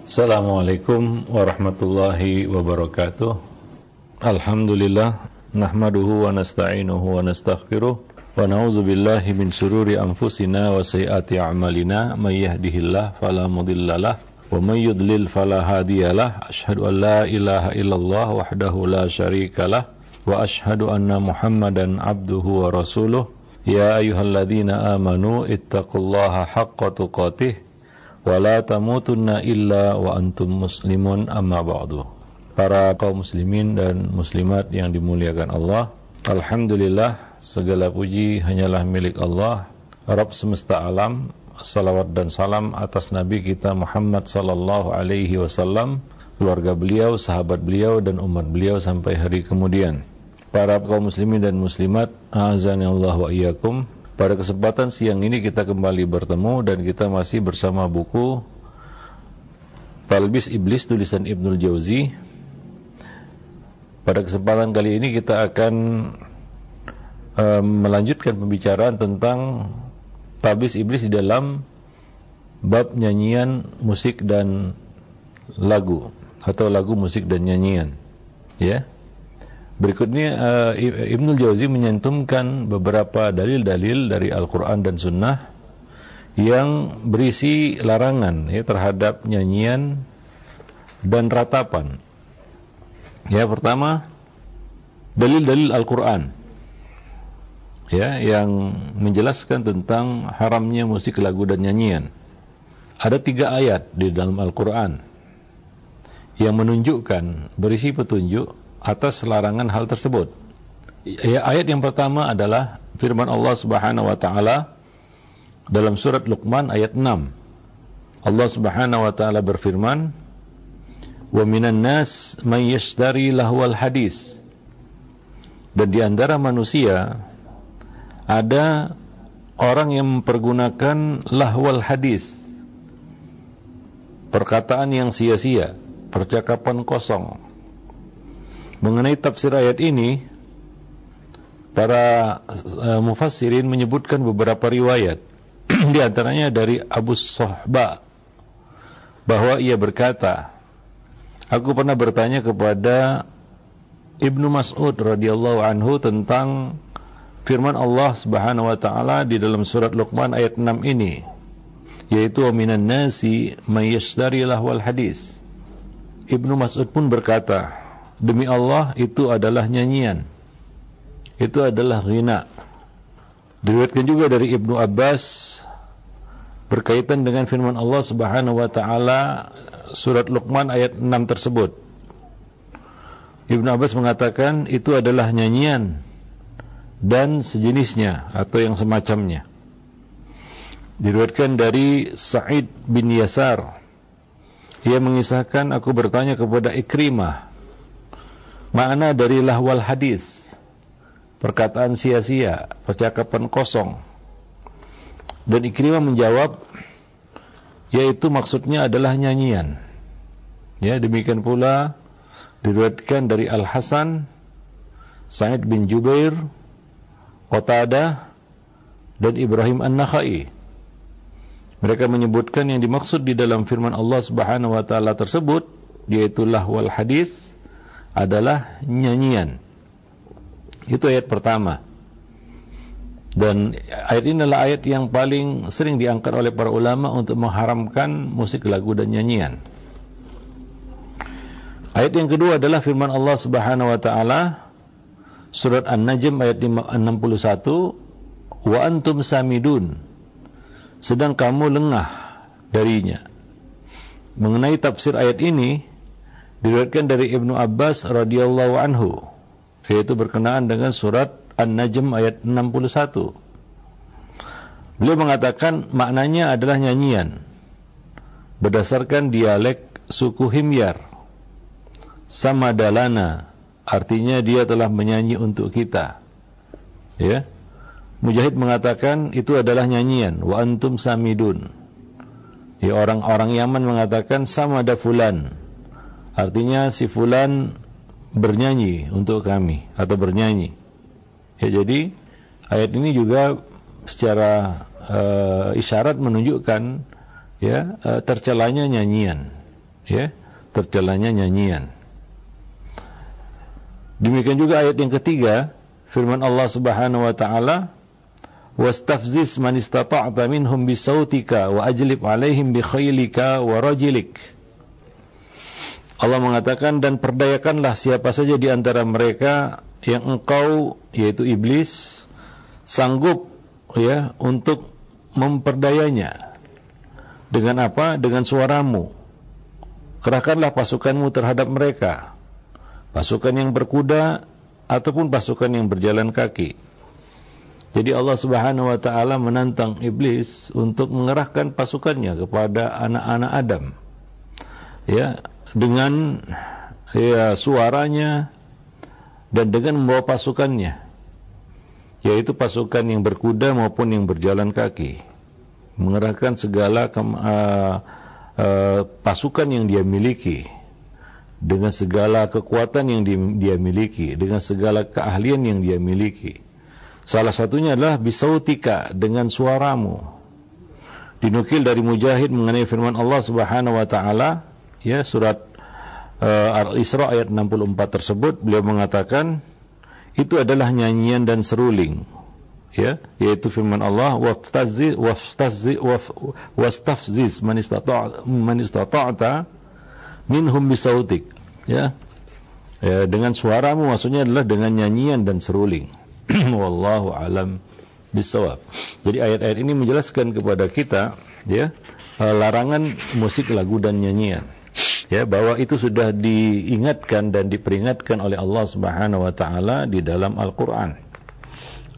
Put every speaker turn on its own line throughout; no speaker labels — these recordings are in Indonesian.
Assalamualaikum warahmatullahi wabarakatuh. Alhamdulillah nahmaduhu wa nasta'inuhu wa nastaghfiruh wa na'udzu billahi min shururi anfusina wa sayyiati a'malina may yahdihillah fala mudhillalah wa may yudlil fala hadiyalah. Asyhadu an la ilaha illallah wahdahu la syarikalah wa asyhadu anna Muhammadan abduhu wa rasuluh. Ya ayyuhalladzina amanu ittaqullaha haqqa tuqatih wala tamutunna illa wa antum muslimun amma ba'du. Para kaum muslimin dan muslimat yang dimuliakan Allah, alhamdulillah segala puji hanyalah milik Allah, Rabb semesta alam. Salawat dan salam atas Nabi kita Muhammad sallallahu alaihi wasallam, keluarga beliau, sahabat beliau dan umat beliau sampai hari kemudian. Para kaum muslimin dan muslimat, azan Allah wa iyyakum. Pada kesempatan siang ini kita kembali bertemu dan kita masih bersama buku Talbis Iblis tulisan Ibnul Jauzi. Pada kesempatan kali ini kita akan um, melanjutkan pembicaraan tentang Talbis Iblis di dalam bab nyanyian musik dan lagu atau lagu musik dan nyanyian. Ya. Berikutnya uh, Ibnul Jauzi menyentumkan beberapa dalil-dalil dari Al-Quran dan Sunnah yang berisi larangan ya, terhadap nyanyian dan ratapan. Ya, pertama dalil-dalil Al-Quran ya yang menjelaskan tentang haramnya musik lagu dan nyanyian. Ada tiga ayat di dalam Al-Quran yang menunjukkan berisi petunjuk atas larangan hal tersebut. Ya, ayat yang pertama adalah firman Allah Subhanahu wa taala dalam surat Luqman ayat 6. Allah Subhanahu wa taala berfirman, "Wa minan nas may yashtari lahwal hadis." Dan di antara manusia ada orang yang mempergunakan lahwal hadis. Perkataan yang sia-sia, percakapan kosong Mengenai tafsir ayat ini, para uh, mufassirin menyebutkan beberapa riwayat. Di antaranya dari Abu Sohba bahwa ia berkata, Aku pernah bertanya kepada Ibnu Mas'ud radhiyallahu anhu tentang firman Allah Subhanahu wa taala di dalam surat Luqman ayat 6 ini, yaitu minan nasi may yashtari lahwal hadis. Ibnu Mas'ud pun berkata, Demi Allah itu adalah nyanyian. Itu adalah ghina. Diriwayatkan juga dari Ibnu Abbas berkaitan dengan firman Allah Subhanahu wa taala surat Luqman ayat 6 tersebut. Ibnu Abbas mengatakan itu adalah nyanyian dan sejenisnya atau yang semacamnya. Diriwayatkan dari Sa'id bin Yasar. Ia mengisahkan aku bertanya kepada Ikrimah Makna dari lahwal hadis. Perkataan sia-sia Percakapan kosong. Dan Ikrimah menjawab Yaitu maksudnya adalah nyanyian. Ya demikian pula Diriwayatkan dari Al-Hasan Sa'id bin Jubair Qatadah Dan Ibrahim An-Nakhai. Mereka menyebutkan yang dimaksud di dalam firman Allah Subhanahu wa taala tersebut yaitu lahwal hadis adalah nyanyian. Itu ayat pertama. Dan ayat ini adalah ayat yang paling sering diangkat oleh para ulama untuk mengharamkan musik lagu dan nyanyian. Ayat yang kedua adalah firman Allah Subhanahu wa taala surat An-Najm ayat 61 wa antum samidun sedang kamu lengah darinya. Mengenai tafsir ayat ini diriwayatkan dari Ibnu Abbas radhiyallahu anhu yaitu berkenaan dengan surat An-Najm ayat 61. Beliau mengatakan maknanya adalah nyanyian berdasarkan dialek suku Himyar. Sama dalana artinya dia telah menyanyi untuk kita. Ya. Mujahid mengatakan itu adalah nyanyian wa antum samidun. Ya orang-orang Yaman mengatakan sama ada fulan Artinya si fulan bernyanyi untuk kami atau bernyanyi. Ya jadi ayat ini juga secara uh, isyarat menunjukkan ya uh, tercelanya nyanyian. ya tercelanya nyanyian demikian juga ayat yang ketiga firman Allah Subhanahu wa taala wastafziz man istata'ta minhum bisautika wa ajlib alaihim bi khaylika wa rajilik Allah mengatakan dan perdayakanlah siapa saja di antara mereka yang engkau yaitu iblis sanggup ya untuk memperdayanya dengan apa? Dengan suaramu. Kerahkanlah pasukanmu terhadap mereka. Pasukan yang berkuda ataupun pasukan yang berjalan kaki. Jadi Allah Subhanahu wa taala menantang iblis untuk mengerahkan pasukannya kepada anak-anak Adam. Ya, dengan ya suaranya dan dengan membawa pasukannya yaitu pasukan yang berkuda maupun yang berjalan kaki mengerahkan segala uh, uh, pasukan yang dia miliki dengan segala kekuatan yang dia miliki dengan segala keahlian yang dia miliki. Salah satunya adalah bisautika dengan suaramu. Dinukil dari Mujahid mengenai firman Allah Subhanahu wa taala ya surat uh, Al-Isra ayat 64 tersebut beliau mengatakan itu adalah nyanyian dan seruling. Ya yaitu firman Allah wastazzi wastazzi wastafziz man istata'a man istata'ta minhum bisautik. Ya ya dengan suaramu maksudnya adalah dengan nyanyian dan seruling. Wallahu alam bisawab. Jadi ayat-ayat ini menjelaskan kepada kita ya eh, larangan musik lagu dan nyanyian ya bahwa itu sudah diingatkan dan diperingatkan oleh Allah Subhanahu wa taala di dalam Al-Qur'an.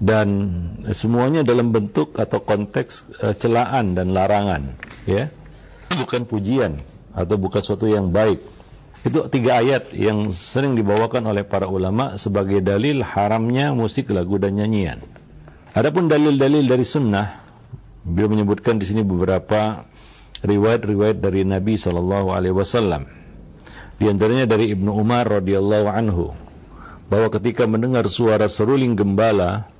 Dan semuanya dalam bentuk atau konteks uh, celaan dan larangan, ya. Bukan pujian atau bukan suatu yang baik. Itu tiga ayat yang sering dibawakan oleh para ulama sebagai dalil haramnya musik lagu dan nyanyian. Adapun dalil-dalil dari sunnah, beliau menyebutkan di sini beberapa riwayat-riwayat dari Nabi Shallallahu Alaihi Wasallam. Di antaranya dari Ibnu Umar radhiyallahu anhu bahwa ketika mendengar suara seruling gembala,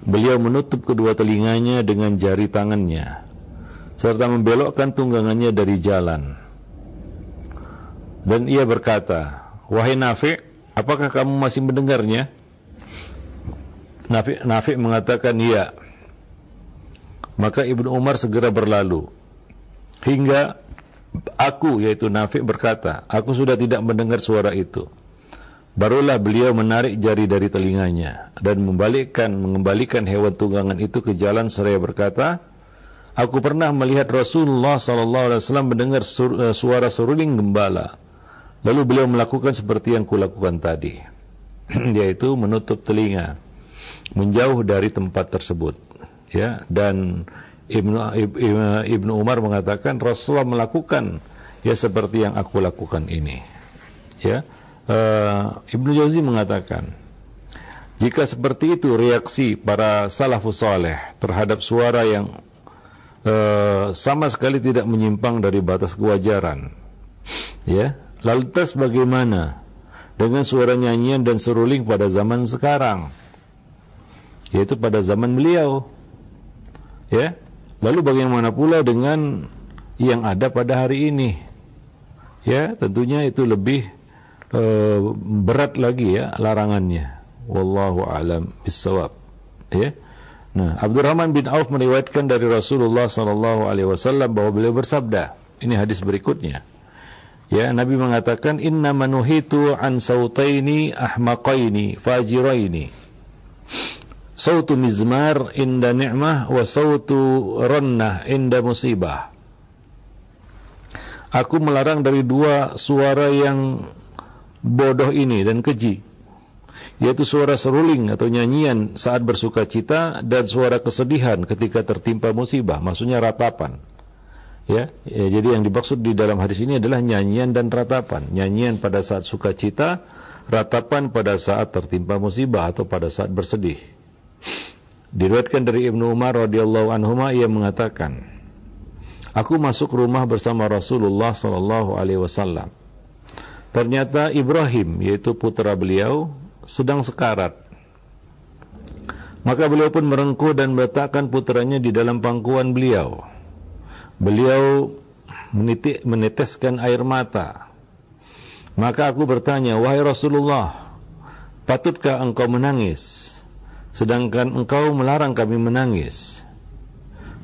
beliau menutup kedua telinganya dengan jari tangannya serta membelokkan tunggangannya dari jalan. Dan ia berkata, "Wahai Nafi, apakah kamu masih mendengarnya?" Nafi, Nafi mengatakan, "Iya." Maka Ibnu Umar segera berlalu hingga aku yaitu Nafi berkata, aku sudah tidak mendengar suara itu. Barulah beliau menarik jari dari telinganya dan membalikkan mengembalikan hewan tunggangan itu ke jalan seraya berkata, Aku pernah melihat Rasulullah sallallahu alaihi wasallam mendengar eh, suara seruling gembala. Lalu beliau melakukan seperti yang kulakukan tadi, yaitu menutup telinga, menjauh dari tempat tersebut, ya dan Ibnu, Ibnu Umar mengatakan Rasulullah melakukan ya seperti yang aku lakukan ini. Ya, uh, Ibnu Jauzi mengatakan jika seperti itu reaksi para salafus saleh terhadap suara yang uh, sama sekali tidak menyimpang dari batas kewajaran, ya, lalu tes bagaimana dengan suara nyanyian dan seruling pada zaman sekarang, yaitu pada zaman beliau, ya, Lalu bagaimana pula dengan yang ada pada hari ini? Ya, tentunya itu lebih e, berat lagi ya larangannya. Wallahu alam bisawab. Ya. Nah, Abdurrahman bin Auf meriwayatkan dari Rasulullah sallallahu alaihi wasallam bahwa beliau bersabda, ini hadis berikutnya. Ya, Nabi mengatakan inna manuhitu an sautaini ahmaqaini fajiraini sautu mizmar inda ni'mah wa sautu rannah inda musibah. Aku melarang dari dua suara yang bodoh ini dan keji, yaitu suara seruling atau nyanyian saat bersuka cita dan suara kesedihan ketika tertimpa musibah, maksudnya ratapan. Ya, ya, jadi yang dimaksud di dalam hadis ini adalah nyanyian dan ratapan. Nyanyian pada saat sukacita, ratapan pada saat tertimpa musibah atau pada saat bersedih. Diriwayatkan dari Ibnu Umar radhiyallahu anhu ia mengatakan, Aku masuk rumah bersama Rasulullah sallallahu alaihi wasallam. Ternyata Ibrahim yaitu putra beliau sedang sekarat. Maka beliau pun merengkuh dan meletakkan putranya di dalam pangkuan beliau. Beliau meneteskan air mata. Maka aku bertanya, wahai Rasulullah, patutkah engkau menangis? Sedangkan engkau melarang kami menangis.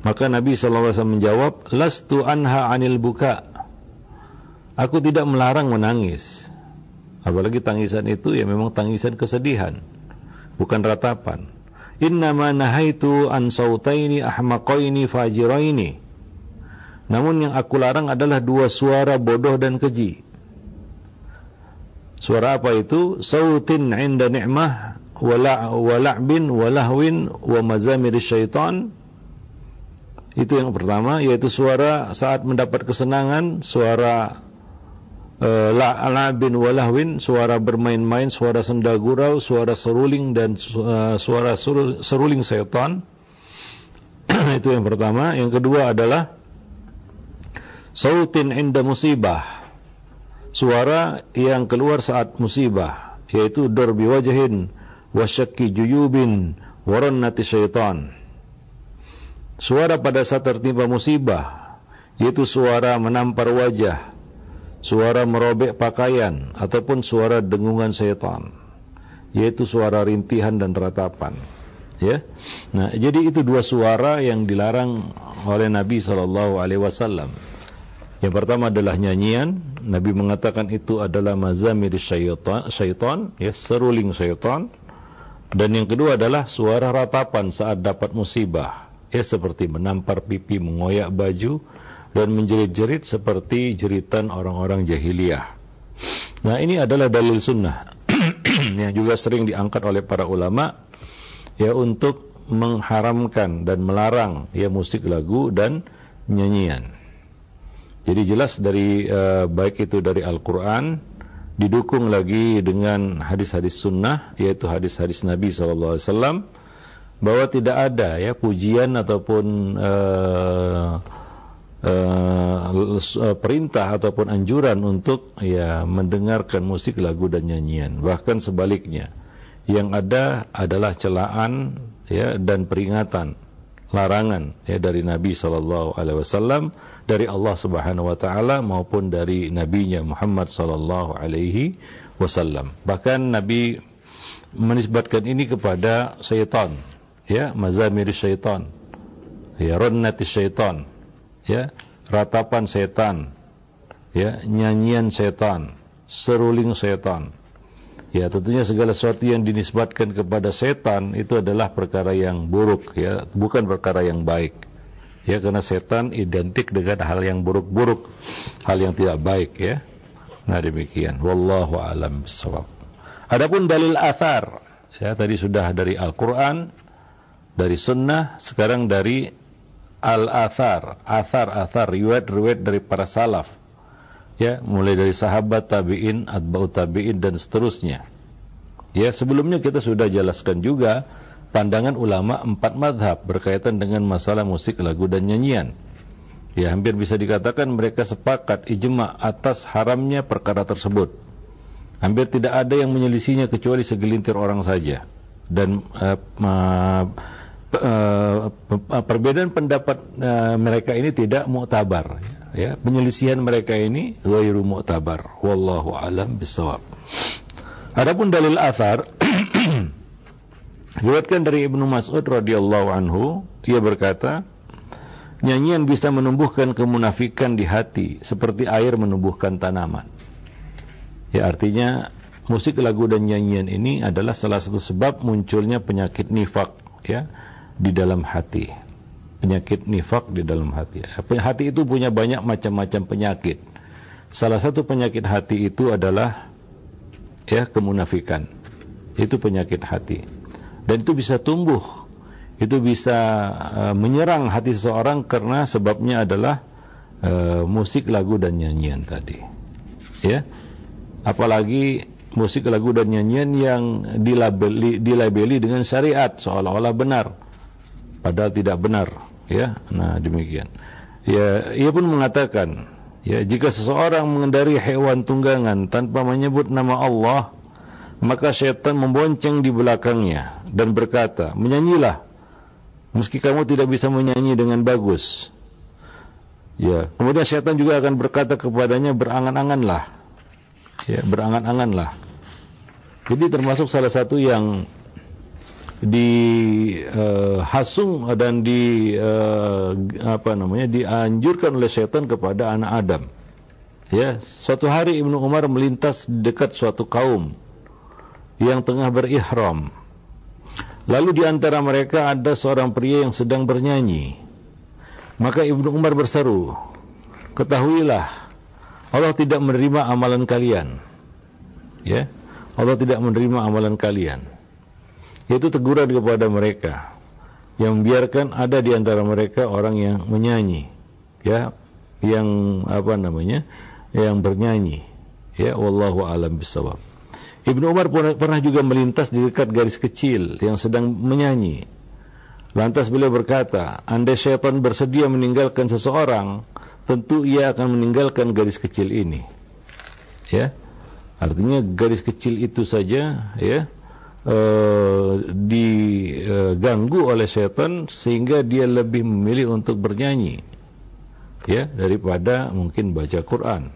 Maka Nabi SAW menjawab, Lastu anha anil buka. Aku tidak melarang menangis. Apalagi tangisan itu ya memang tangisan kesedihan. Bukan ratapan. Innama nahaitu an sautaini ahmaqaini fajiraini. Namun yang aku larang adalah dua suara bodoh dan keji. Suara apa itu? Sautin inda ni'mah wa la'bin wa mazamir syaitan. Itu yang pertama yaitu suara saat mendapat kesenangan, suara uh, walahwin, suara bermain-main, suara senda gurau, suara seruling dan uh, suara seruling setan. Itu yang pertama. Yang kedua adalah sautin inda musibah. Suara yang keluar saat musibah, yaitu darbi wajahin wasyakki juyubin warannati syaitan. Suara pada saat tertimpa musibah, yaitu suara menampar wajah, suara merobek pakaian ataupun suara dengungan setan yaitu suara rintihan dan ratapan. Ya? Nah jadi itu dua suara yang dilarang oleh Nabi sallallahu alaihi wasallam. Yang pertama adalah nyanyian. Nabi mengatakan itu adalah mazamir syaitan syaitan ya seruling syaitan dan yang kedua adalah suara ratapan saat dapat musibah ya seperti menampar pipi mengoyak baju dan menjerit-jerit seperti jeritan orang-orang jahiliyah. Nah ini adalah dalil sunnah yang juga sering diangkat oleh para ulama ya untuk mengharamkan dan melarang ya musik lagu dan nyanyian. Jadi jelas dari uh, baik itu dari Al-Quran didukung lagi dengan hadis-hadis sunnah yaitu hadis-hadis Nabi SAW bahwa tidak ada ya pujian ataupun uh, uh, perintah ataupun anjuran untuk ya mendengarkan musik lagu dan nyanyian. Bahkan sebaliknya yang ada adalah celaan ya dan peringatan larangan ya dari Nabi sallallahu alaihi wasallam dari Allah Subhanahu wa taala maupun dari nabinya Muhammad sallallahu alaihi wasallam. Bahkan Nabi menisbatkan ini kepada syaitan ya mazamir syaitan ya ronnati syaitan ya ratapan setan ya nyanyian setan seruling setan ya tentunya segala sesuatu yang dinisbatkan kepada setan itu adalah perkara yang buruk ya. Bukan perkara yang baik. Ya karena setan identik dengan hal yang buruk-buruk hal yang tidak baik ya. Nah demikian. Wallahu alam adapun dalil athar ya tadi sudah dari Al-Qur'an dari sunnah sekarang dari al-athar, athar-athar, riwayat-riwayat dari para salaf. Ya, mulai dari sahabat tabi'in, atba'u tabi'in dan seterusnya. Ya, sebelumnya kita sudah jelaskan juga pandangan ulama empat madhab berkaitan dengan masalah musik, lagu dan nyanyian. Ya, hampir bisa dikatakan mereka sepakat ijma atas haramnya perkara tersebut. Hampir tidak ada yang menyelisinya kecuali segelintir orang saja. Dan uh, uh, Uh, perbedaan pendapat uh, mereka ini tidak muktabar ya penyelisihan mereka ini ghairu muktabar wallahu alam bisawab adapun dalil asar diriwayatkan dari Ibnu Mas'ud radhiyallahu anhu ia berkata nyanyian bisa menumbuhkan kemunafikan di hati seperti air menumbuhkan tanaman. Ya artinya musik lagu dan nyanyian ini adalah salah satu sebab munculnya penyakit nifak ya di dalam hati. Penyakit nifak di dalam hati. Hati itu punya banyak macam-macam penyakit. Salah satu penyakit hati itu adalah ya kemunafikan. Itu penyakit hati. Dan itu bisa tumbuh. Itu bisa uh, menyerang hati seseorang karena sebabnya adalah uh, musik, lagu dan nyanyian tadi. Ya. Apalagi musik, lagu dan nyanyian yang dilabeli, dilabeli dengan syariat seolah-olah benar padahal tidak benar ya nah demikian ya ia pun mengatakan ya jika seseorang mengendari hewan tunggangan tanpa menyebut nama Allah maka syaitan membonceng di belakangnya dan berkata menyanyilah meski kamu tidak bisa menyanyi dengan bagus Ya, kemudian setan juga akan berkata kepadanya berangan-anganlah. Ya, berangan-anganlah. Jadi termasuk salah satu yang dihasung uh, dan di uh, apa namanya dianjurkan oleh setan kepada anak Adam. Ya, suatu hari Ibnu Umar melintas dekat suatu kaum yang tengah berihram. Lalu di antara mereka ada seorang pria yang sedang bernyanyi. Maka Ibnu Umar berseru, "Ketahuilah, Allah tidak menerima amalan kalian." Ya, Allah tidak menerima amalan kalian. Yaitu teguran kepada mereka yang membiarkan ada di antara mereka orang yang menyanyi, ya, yang apa namanya, yang bernyanyi. Ya, wallahu alam bisawab. Ibnu Umar pernah juga melintas di dekat garis kecil yang sedang menyanyi. Lantas beliau berkata, andai syaitan bersedia meninggalkan seseorang, tentu ia akan meninggalkan garis kecil ini. Ya, artinya garis kecil itu saja, ya, e, diganggu oleh syaitan sehingga dia lebih memilih untuk bernyanyi, ya, daripada mungkin baca Quran.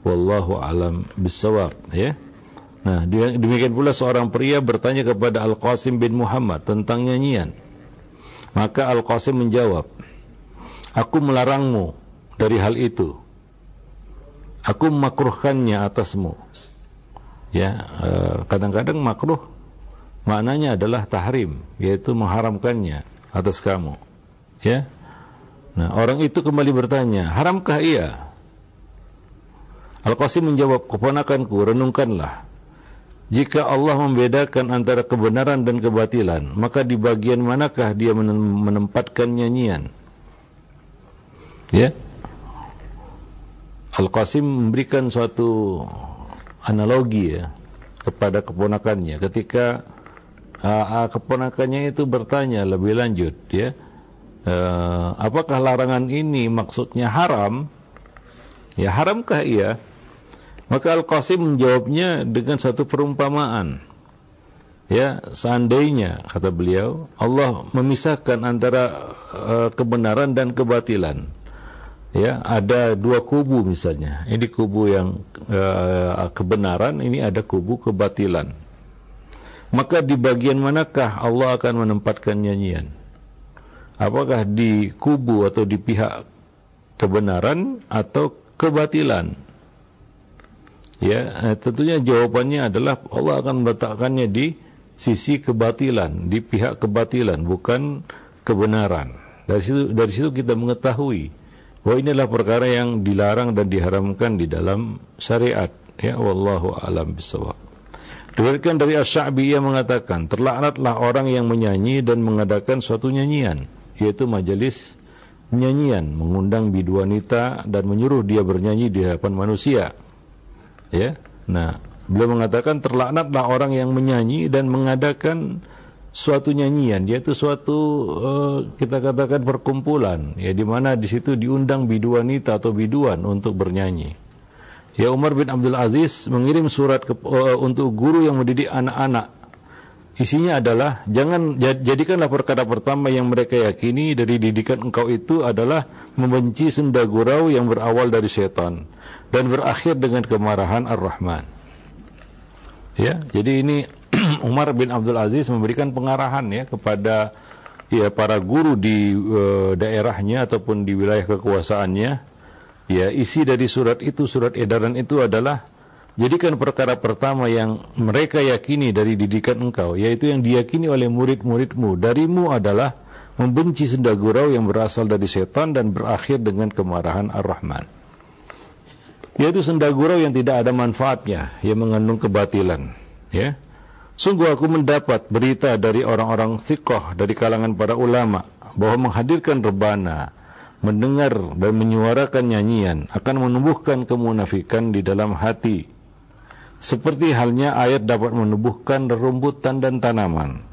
Wallahu alam bisawab, ya. Nah, demikian pula seorang pria bertanya kepada Al Qasim bin Muhammad tentang nyanyian. Maka Al-Qasim menjawab, Aku melarangmu dari hal itu. Aku memakruhkannya atasmu. Ya, eh, kadang-kadang makruh maknanya adalah tahrim, yaitu mengharamkannya atas kamu. Ya. Nah, orang itu kembali bertanya, haramkah ia? Al-Qasim menjawab, keponakanku, renungkanlah. Jika Allah membedakan antara kebenaran dan kebatilan, maka di bagian manakah dia menempatkan nyanyian? Ya. Al-Qasim memberikan suatu analogi ya kepada keponakannya ketika uh, keponakannya itu bertanya lebih lanjut ya uh, apakah larangan ini maksudnya haram ya haramkah ia maka Al-Qasim menjawabnya dengan satu perumpamaan. Ya, seandainya kata beliau, Allah memisahkan antara uh, kebenaran dan kebatilan. Ya, ada dua kubu misalnya. Ini kubu yang uh, kebenaran, ini ada kubu kebatilan. Maka di bagian manakah Allah akan menempatkan nyanyian? Apakah di kubu atau di pihak kebenaran atau kebatilan? Ya, eh, tentunya jawabannya adalah Allah akan meletakkannya di sisi kebatilan, di pihak kebatilan, bukan kebenaran. Dari situ dari situ kita mengetahui bahwa inilah perkara yang dilarang dan diharamkan di dalam syariat. Ya, wallahu alam bisawab. Diriwayatkan dari Asy-Sya'bi ia mengatakan, terlaknatlah orang yang menyanyi dan mengadakan suatu nyanyian, yaitu majelis nyanyian, mengundang bidu wanita dan menyuruh dia bernyanyi di hadapan manusia Ya. Nah, beliau mengatakan terlaknatlah orang yang menyanyi dan mengadakan suatu nyanyian yaitu suatu uh, kita katakan perkumpulan ya di mana di situ diundang bidu wanita atau biduan untuk bernyanyi. Ya Umar bin Abdul Aziz mengirim surat ke, uh, untuk guru yang mendidik anak-anak. Isinya adalah jangan jadikanlah perkara pertama yang mereka yakini dari didikan engkau itu adalah membenci senda gurau yang berawal dari setan dan berakhir dengan kemarahan Ar-Rahman. Ya, jadi ini Umar bin Abdul Aziz memberikan pengarahan ya kepada ya para guru di uh, daerahnya ataupun di wilayah kekuasaannya. Ya, isi dari surat itu, surat edaran itu adalah jadikan perkara pertama yang mereka yakini dari didikan engkau, yaitu yang diyakini oleh murid-muridmu darimu adalah membenci senda gurau yang berasal dari setan dan berakhir dengan kemarahan Ar-Rahman yaitu senda gurau yang tidak ada manfaatnya, yang mengandung kebatilan. Ya, sungguh aku mendapat berita dari orang-orang sikoh dari kalangan para ulama bahwa menghadirkan rebana, mendengar dan menyuarakan nyanyian akan menumbuhkan kemunafikan di dalam hati. Seperti halnya ayat dapat menumbuhkan rerumputan dan tanaman.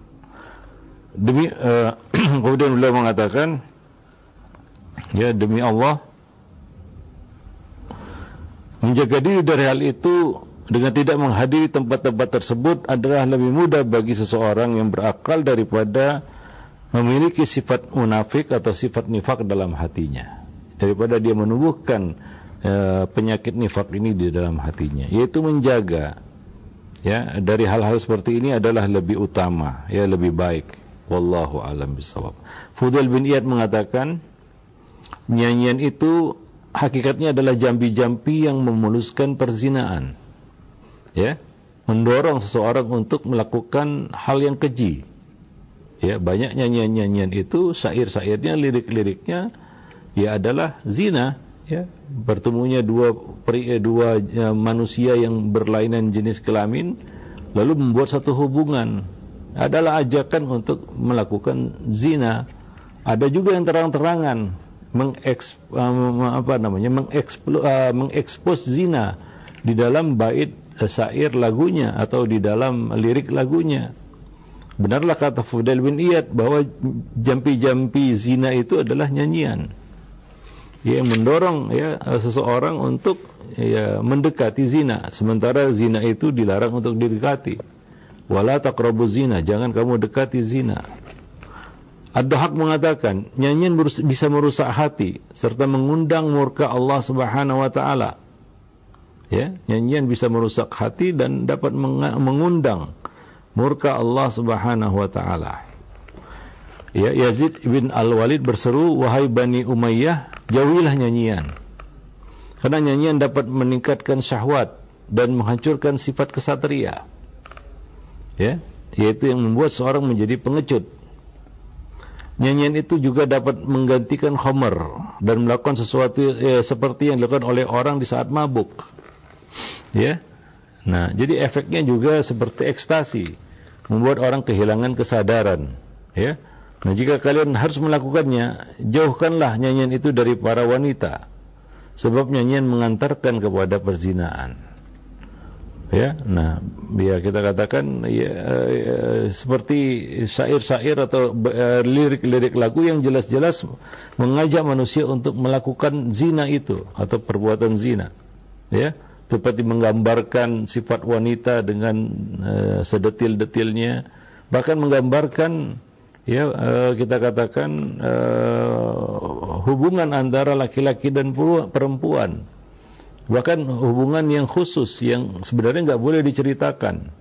Demi uh, kemudian beliau mengatakan, ya demi Allah, Menjaga diri dari hal itu dengan tidak menghadiri tempat-tempat tersebut adalah lebih mudah bagi seseorang yang berakal daripada memiliki sifat munafik atau sifat nifak dalam hatinya. daripada dia menumbuhkan uh, penyakit nifak ini di dalam hatinya. Yaitu menjaga ya dari hal-hal seperti ini adalah lebih utama ya lebih baik. Wallahu alam bisawab Fudail bin Iyad mengatakan nyanyian itu hakikatnya adalah jampi-jampi yang memuluskan perzinaan ya. Mendorong seseorang untuk melakukan hal yang keji ya banyak nyanyian-nyanyian itu syair-syairnya lirik-liriknya ya adalah zina. Ya. Bertemunya dua peri, eh, dua ya, manusia yang berlainan jenis kelamin lalu membuat satu hubungan. Adalah ajakan untuk melakukan zina. Ada juga yang terang-terangan mengeks uh, apa namanya mengeksplo, uh, mengekspos zina di dalam bait syair lagunya atau di dalam lirik lagunya Benarlah kata Fudail bin Iyad bahwa jampi-jampi zina itu adalah nyanyian. Ya mendorong ya seseorang untuk ya mendekati zina sementara zina itu dilarang untuk didekati. Wala taqrabu zina, jangan kamu dekati zina. Ad-Dahak mengatakan, nyanyian bisa merusak hati serta mengundang murka Allah Subhanahu wa taala. Ya, nyanyian bisa merusak hati dan dapat mengundang murka Allah Subhanahu wa taala. Ya, Yazid bin Al-Walid berseru, "Wahai Bani Umayyah, jauhilah nyanyian." Karena nyanyian dapat meningkatkan syahwat dan menghancurkan sifat kesatria. Ya, yaitu yang membuat seorang menjadi pengecut. Nyanyian itu juga dapat menggantikan khomer dan melakukan sesuatu ya, seperti yang dilakukan oleh orang di saat mabuk. Ya. Nah, jadi efeknya juga seperti ekstasi membuat orang kehilangan kesadaran ya. Nah jika kalian harus melakukannya jauhkanlah nyanyian itu dari para wanita sebab nyanyian mengantarkan kepada perzinaan ya. Nah biar kita katakan ya, ya seperti syair-syair atau eh, lirik-lirik lagu yang jelas-jelas mengajak manusia untuk melakukan zina itu atau perbuatan zina ya seperti menggambarkan sifat wanita dengan uh, sedetil-detilnya. Bahkan menggambarkan ya uh, kita katakan uh, hubungan antara laki-laki dan perempuan. Bahkan hubungan yang khusus yang sebenarnya nggak boleh diceritakan.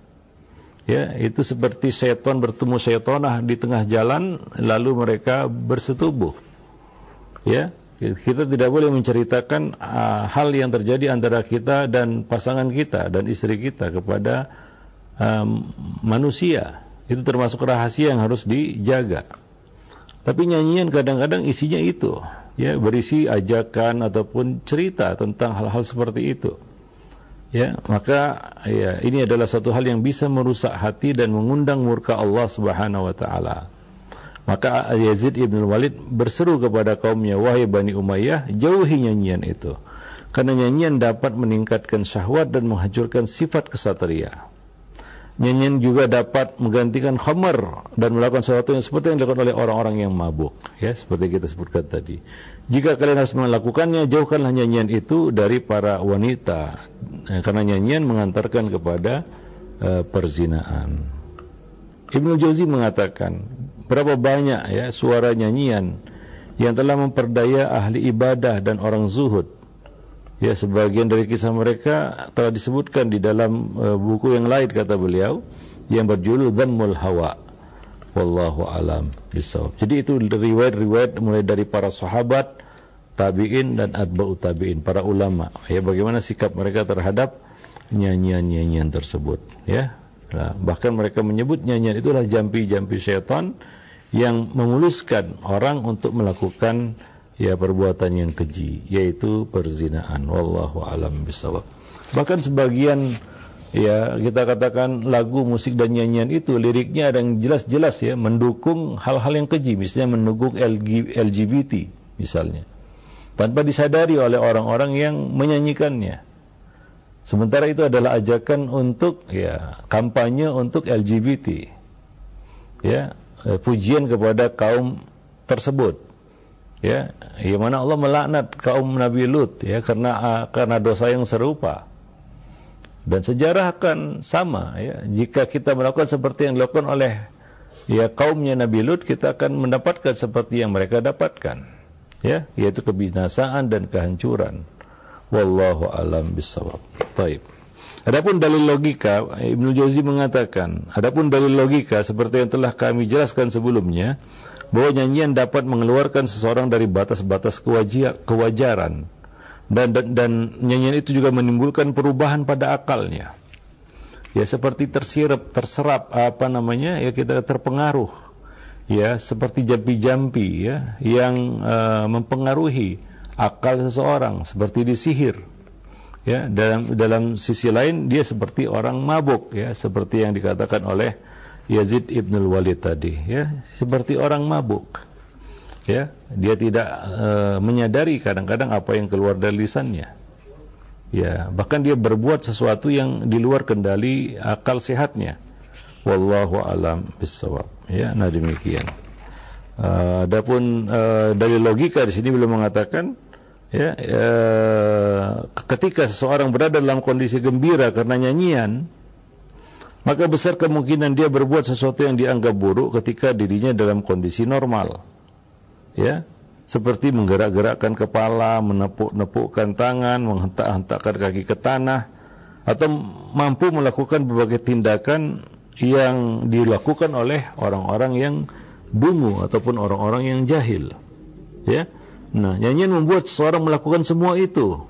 Ya itu seperti seton bertemu setonah di tengah jalan lalu mereka bersetubuh. Ya kita tidak boleh menceritakan uh, hal yang terjadi antara kita dan pasangan kita dan istri kita kepada um, manusia. Itu termasuk rahasia yang harus dijaga. Tapi nyanyian kadang-kadang isinya itu, ya berisi ajakan ataupun cerita tentang hal-hal seperti itu. Ya, maka ya ini adalah satu hal yang bisa merusak hati dan mengundang murka Allah Subhanahu wa taala. Maka Yazid ibn Walid berseru kepada kaumnya, wahai Bani Umayyah, jauhi nyanyian itu. Karena nyanyian dapat meningkatkan syahwat dan menghancurkan sifat kesatria. Nyanyian juga dapat menggantikan khamar dan melakukan sesuatu yang seperti yang dilakukan oleh orang-orang yang mabuk. Ya, seperti kita sebutkan tadi. Jika kalian harus melakukannya, jauhkanlah nyanyian itu dari para wanita. Karena nyanyian mengantarkan kepada uh, perzinaan. Ibnu Jauzi mengatakan, berapa banyak ya suara nyanyian yang telah memperdaya ahli ibadah dan orang zuhud. Ya, sebagian dari kisah mereka telah disebutkan di dalam uh, buku yang lain kata beliau yang berjudul Dhammul Hawa. Wallahu alam bisawab. Jadi itu riwayat-riwayat mulai dari para sahabat, tabi'in dan atba'u tabi'in, para ulama. Ya, bagaimana sikap mereka terhadap nyanyian-nyanyian tersebut, ya. Nah, bahkan mereka menyebut nyanyian itulah jampi-jampi syaitan yang memuluskan orang untuk melakukan ya perbuatan yang keji yaitu perzinaan. Wallahu alam bisawab bahkan sebagian ya kita katakan lagu musik dan nyanyian itu liriknya ada yang jelas-jelas ya mendukung hal-hal yang keji. Misalnya mendukung LGBT misalnya. Tanpa disadari oleh orang-orang yang menyanyikannya sementara itu adalah ajakan untuk ya kampanye untuk LGBT ya eh, pujian kepada kaum tersebut. Ya yang mana Allah melaknat kaum Nabi Lut ya karena uh, karena dosa yang serupa. Dan sejarah akan sama ya. Jika kita melakukan seperti yang dilakukan oleh ya kaumnya Nabi Lut kita akan mendapatkan seperti yang mereka dapatkan. Ya yaitu kebinasaan dan kehancuran wallahu alam bisawab taib Adapun dalil logika, Ibnu Jauzi mengatakan, adapun dalil logika seperti yang telah kami jelaskan sebelumnya, bahwa nyanyian dapat mengeluarkan seseorang dari batas-batas kewajaran dan, dan dan nyanyian itu juga menimbulkan perubahan pada akalnya. Ya seperti tersirap, terserap apa namanya? Ya kita terpengaruh. Ya seperti jampi-jampi ya yang uh, mempengaruhi akal seseorang seperti disihir ya dalam dalam sisi lain dia seperti orang mabuk ya seperti yang dikatakan oleh Yazid ibn Walid tadi ya seperti orang mabuk. Ya dia tidak e, menyadari kadang-kadang apa yang keluar dari lisannya. Ya bahkan dia berbuat sesuatu yang di luar kendali akal sehatnya. Wallahu alam bisawab ya nah demikian. Uh, adapun uh, dari logika di sini belum mengatakan ya, ya ketika seseorang berada dalam kondisi gembira karena nyanyian maka besar kemungkinan dia berbuat sesuatu yang dianggap buruk ketika dirinya dalam kondisi normal ya seperti menggerak-gerakkan kepala, menepuk-nepukkan tangan, menghentak-hentakkan kaki ke tanah, atau mampu melakukan berbagai tindakan yang dilakukan oleh orang-orang yang dungu ataupun orang-orang yang jahil. Ya, Nah, nyanyian membuat seseorang melakukan semua itu.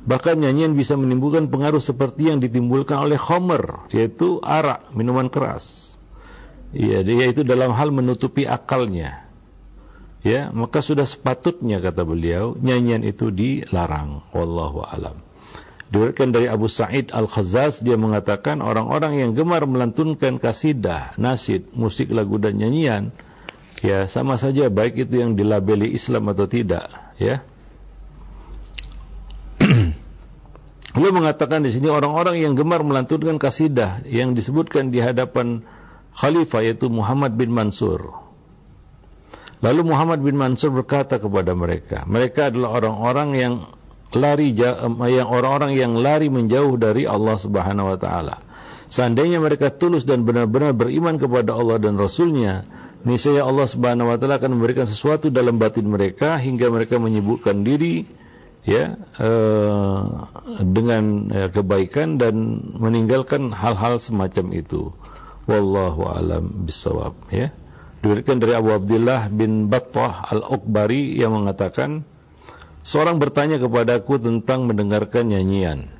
Bahkan nyanyian bisa menimbulkan pengaruh seperti yang ditimbulkan oleh Homer, yaitu arak, minuman keras. Ya, yaitu dalam hal menutupi akalnya. Ya, maka sudah sepatutnya kata beliau nyanyian itu dilarang. Wallahu alam. Diriwayatkan dari Abu Sa'id Al-Khazaz dia mengatakan orang-orang yang gemar melantunkan kasidah, nasid, musik lagu dan nyanyian ya sama saja baik itu yang dilabeli Islam atau tidak ya Beliau mengatakan di sini orang-orang yang gemar melantunkan kasidah yang disebutkan di hadapan khalifah yaitu Muhammad bin Mansur. Lalu Muhammad bin Mansur berkata kepada mereka, mereka adalah orang-orang yang lari yang orang-orang yang lari menjauh dari Allah Subhanahu wa taala. Seandainya mereka tulus dan benar-benar beriman kepada Allah dan Rasulnya, niscaya Allah Subhanahu wa taala akan memberikan sesuatu dalam batin mereka hingga mereka menyibukkan diri ya eh, dengan ya, kebaikan dan meninggalkan hal-hal semacam itu. Wallahu alam bisawab ya. Diberikan dari Abu Abdullah bin Battah Al-Uqbari yang mengatakan seorang bertanya kepadaku tentang mendengarkan nyanyian.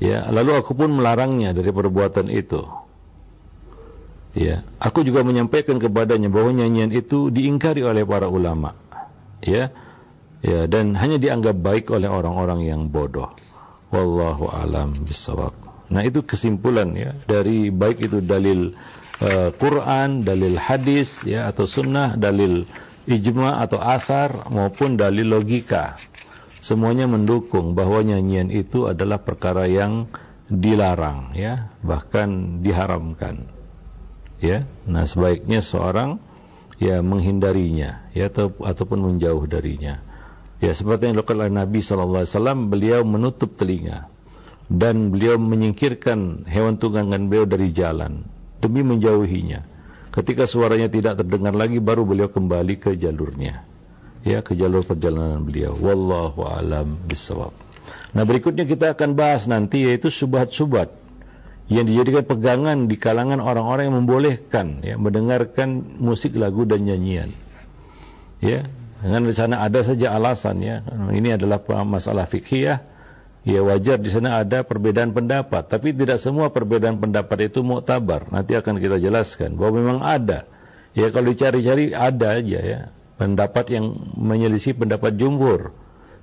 Ya, lalu aku pun melarangnya dari perbuatan itu. Ya, aku juga menyampaikan kepadanya bahwa nyanyian itu diingkari oleh para ulama. Ya. Ya, dan hanya dianggap baik oleh orang-orang yang bodoh. Wallahu alam bisawab. Nah, itu kesimpulan ya dari baik itu dalil uh, Quran, dalil hadis ya atau sunnah, dalil ijma atau asar maupun dalil logika. Semuanya mendukung bahwa nyanyian itu adalah perkara yang dilarang ya, bahkan diharamkan ya nah sebaiknya seorang ya menghindarinya ya atau ataupun menjauh darinya. Ya seperti yang dilakukan oleh Nabi saw beliau menutup telinga dan beliau menyingkirkan hewan tunggangan beliau dari jalan demi menjauhinya. Ketika suaranya tidak terdengar lagi baru beliau kembali ke jalurnya. Ya ke jalur perjalanan beliau. Wallahu alam bisawab nah berikutnya kita akan bahas nanti yaitu subhat-subhat yang dijadikan pegangan di kalangan orang-orang yang membolehkan ya mendengarkan musik lagu dan nyanyian. Ya, dengan di sana ada saja alasan ya. Ini adalah masalah fikih ya. Wajar di sana ada perbedaan pendapat, tapi tidak semua perbedaan pendapat itu muktabar. Nanti akan kita jelaskan bahwa memang ada. Ya kalau dicari-cari ada aja ya pendapat yang menyelisih pendapat jumhur.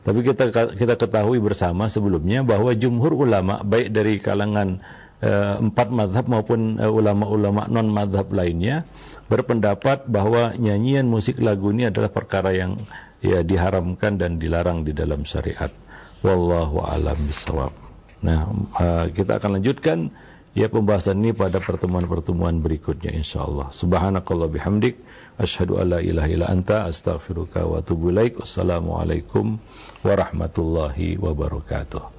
Tapi kita kita ketahui bersama sebelumnya bahwa jumhur ulama baik dari kalangan empat madhab maupun uh, ulama-ulama non madhab lainnya berpendapat bahwa nyanyian musik lagu ini adalah perkara yang ya diharamkan dan dilarang di dalam syariat. Wallahu alam bisawab. Nah, uh, kita akan lanjutkan ya pembahasan ini pada pertemuan-pertemuan berikutnya insyaallah. Subhanakallah bihamdik asyhadu alla ilaha illa anta astaghfiruka wa atubu ilaik. Wassalamualaikum warahmatullahi wabarakatuh.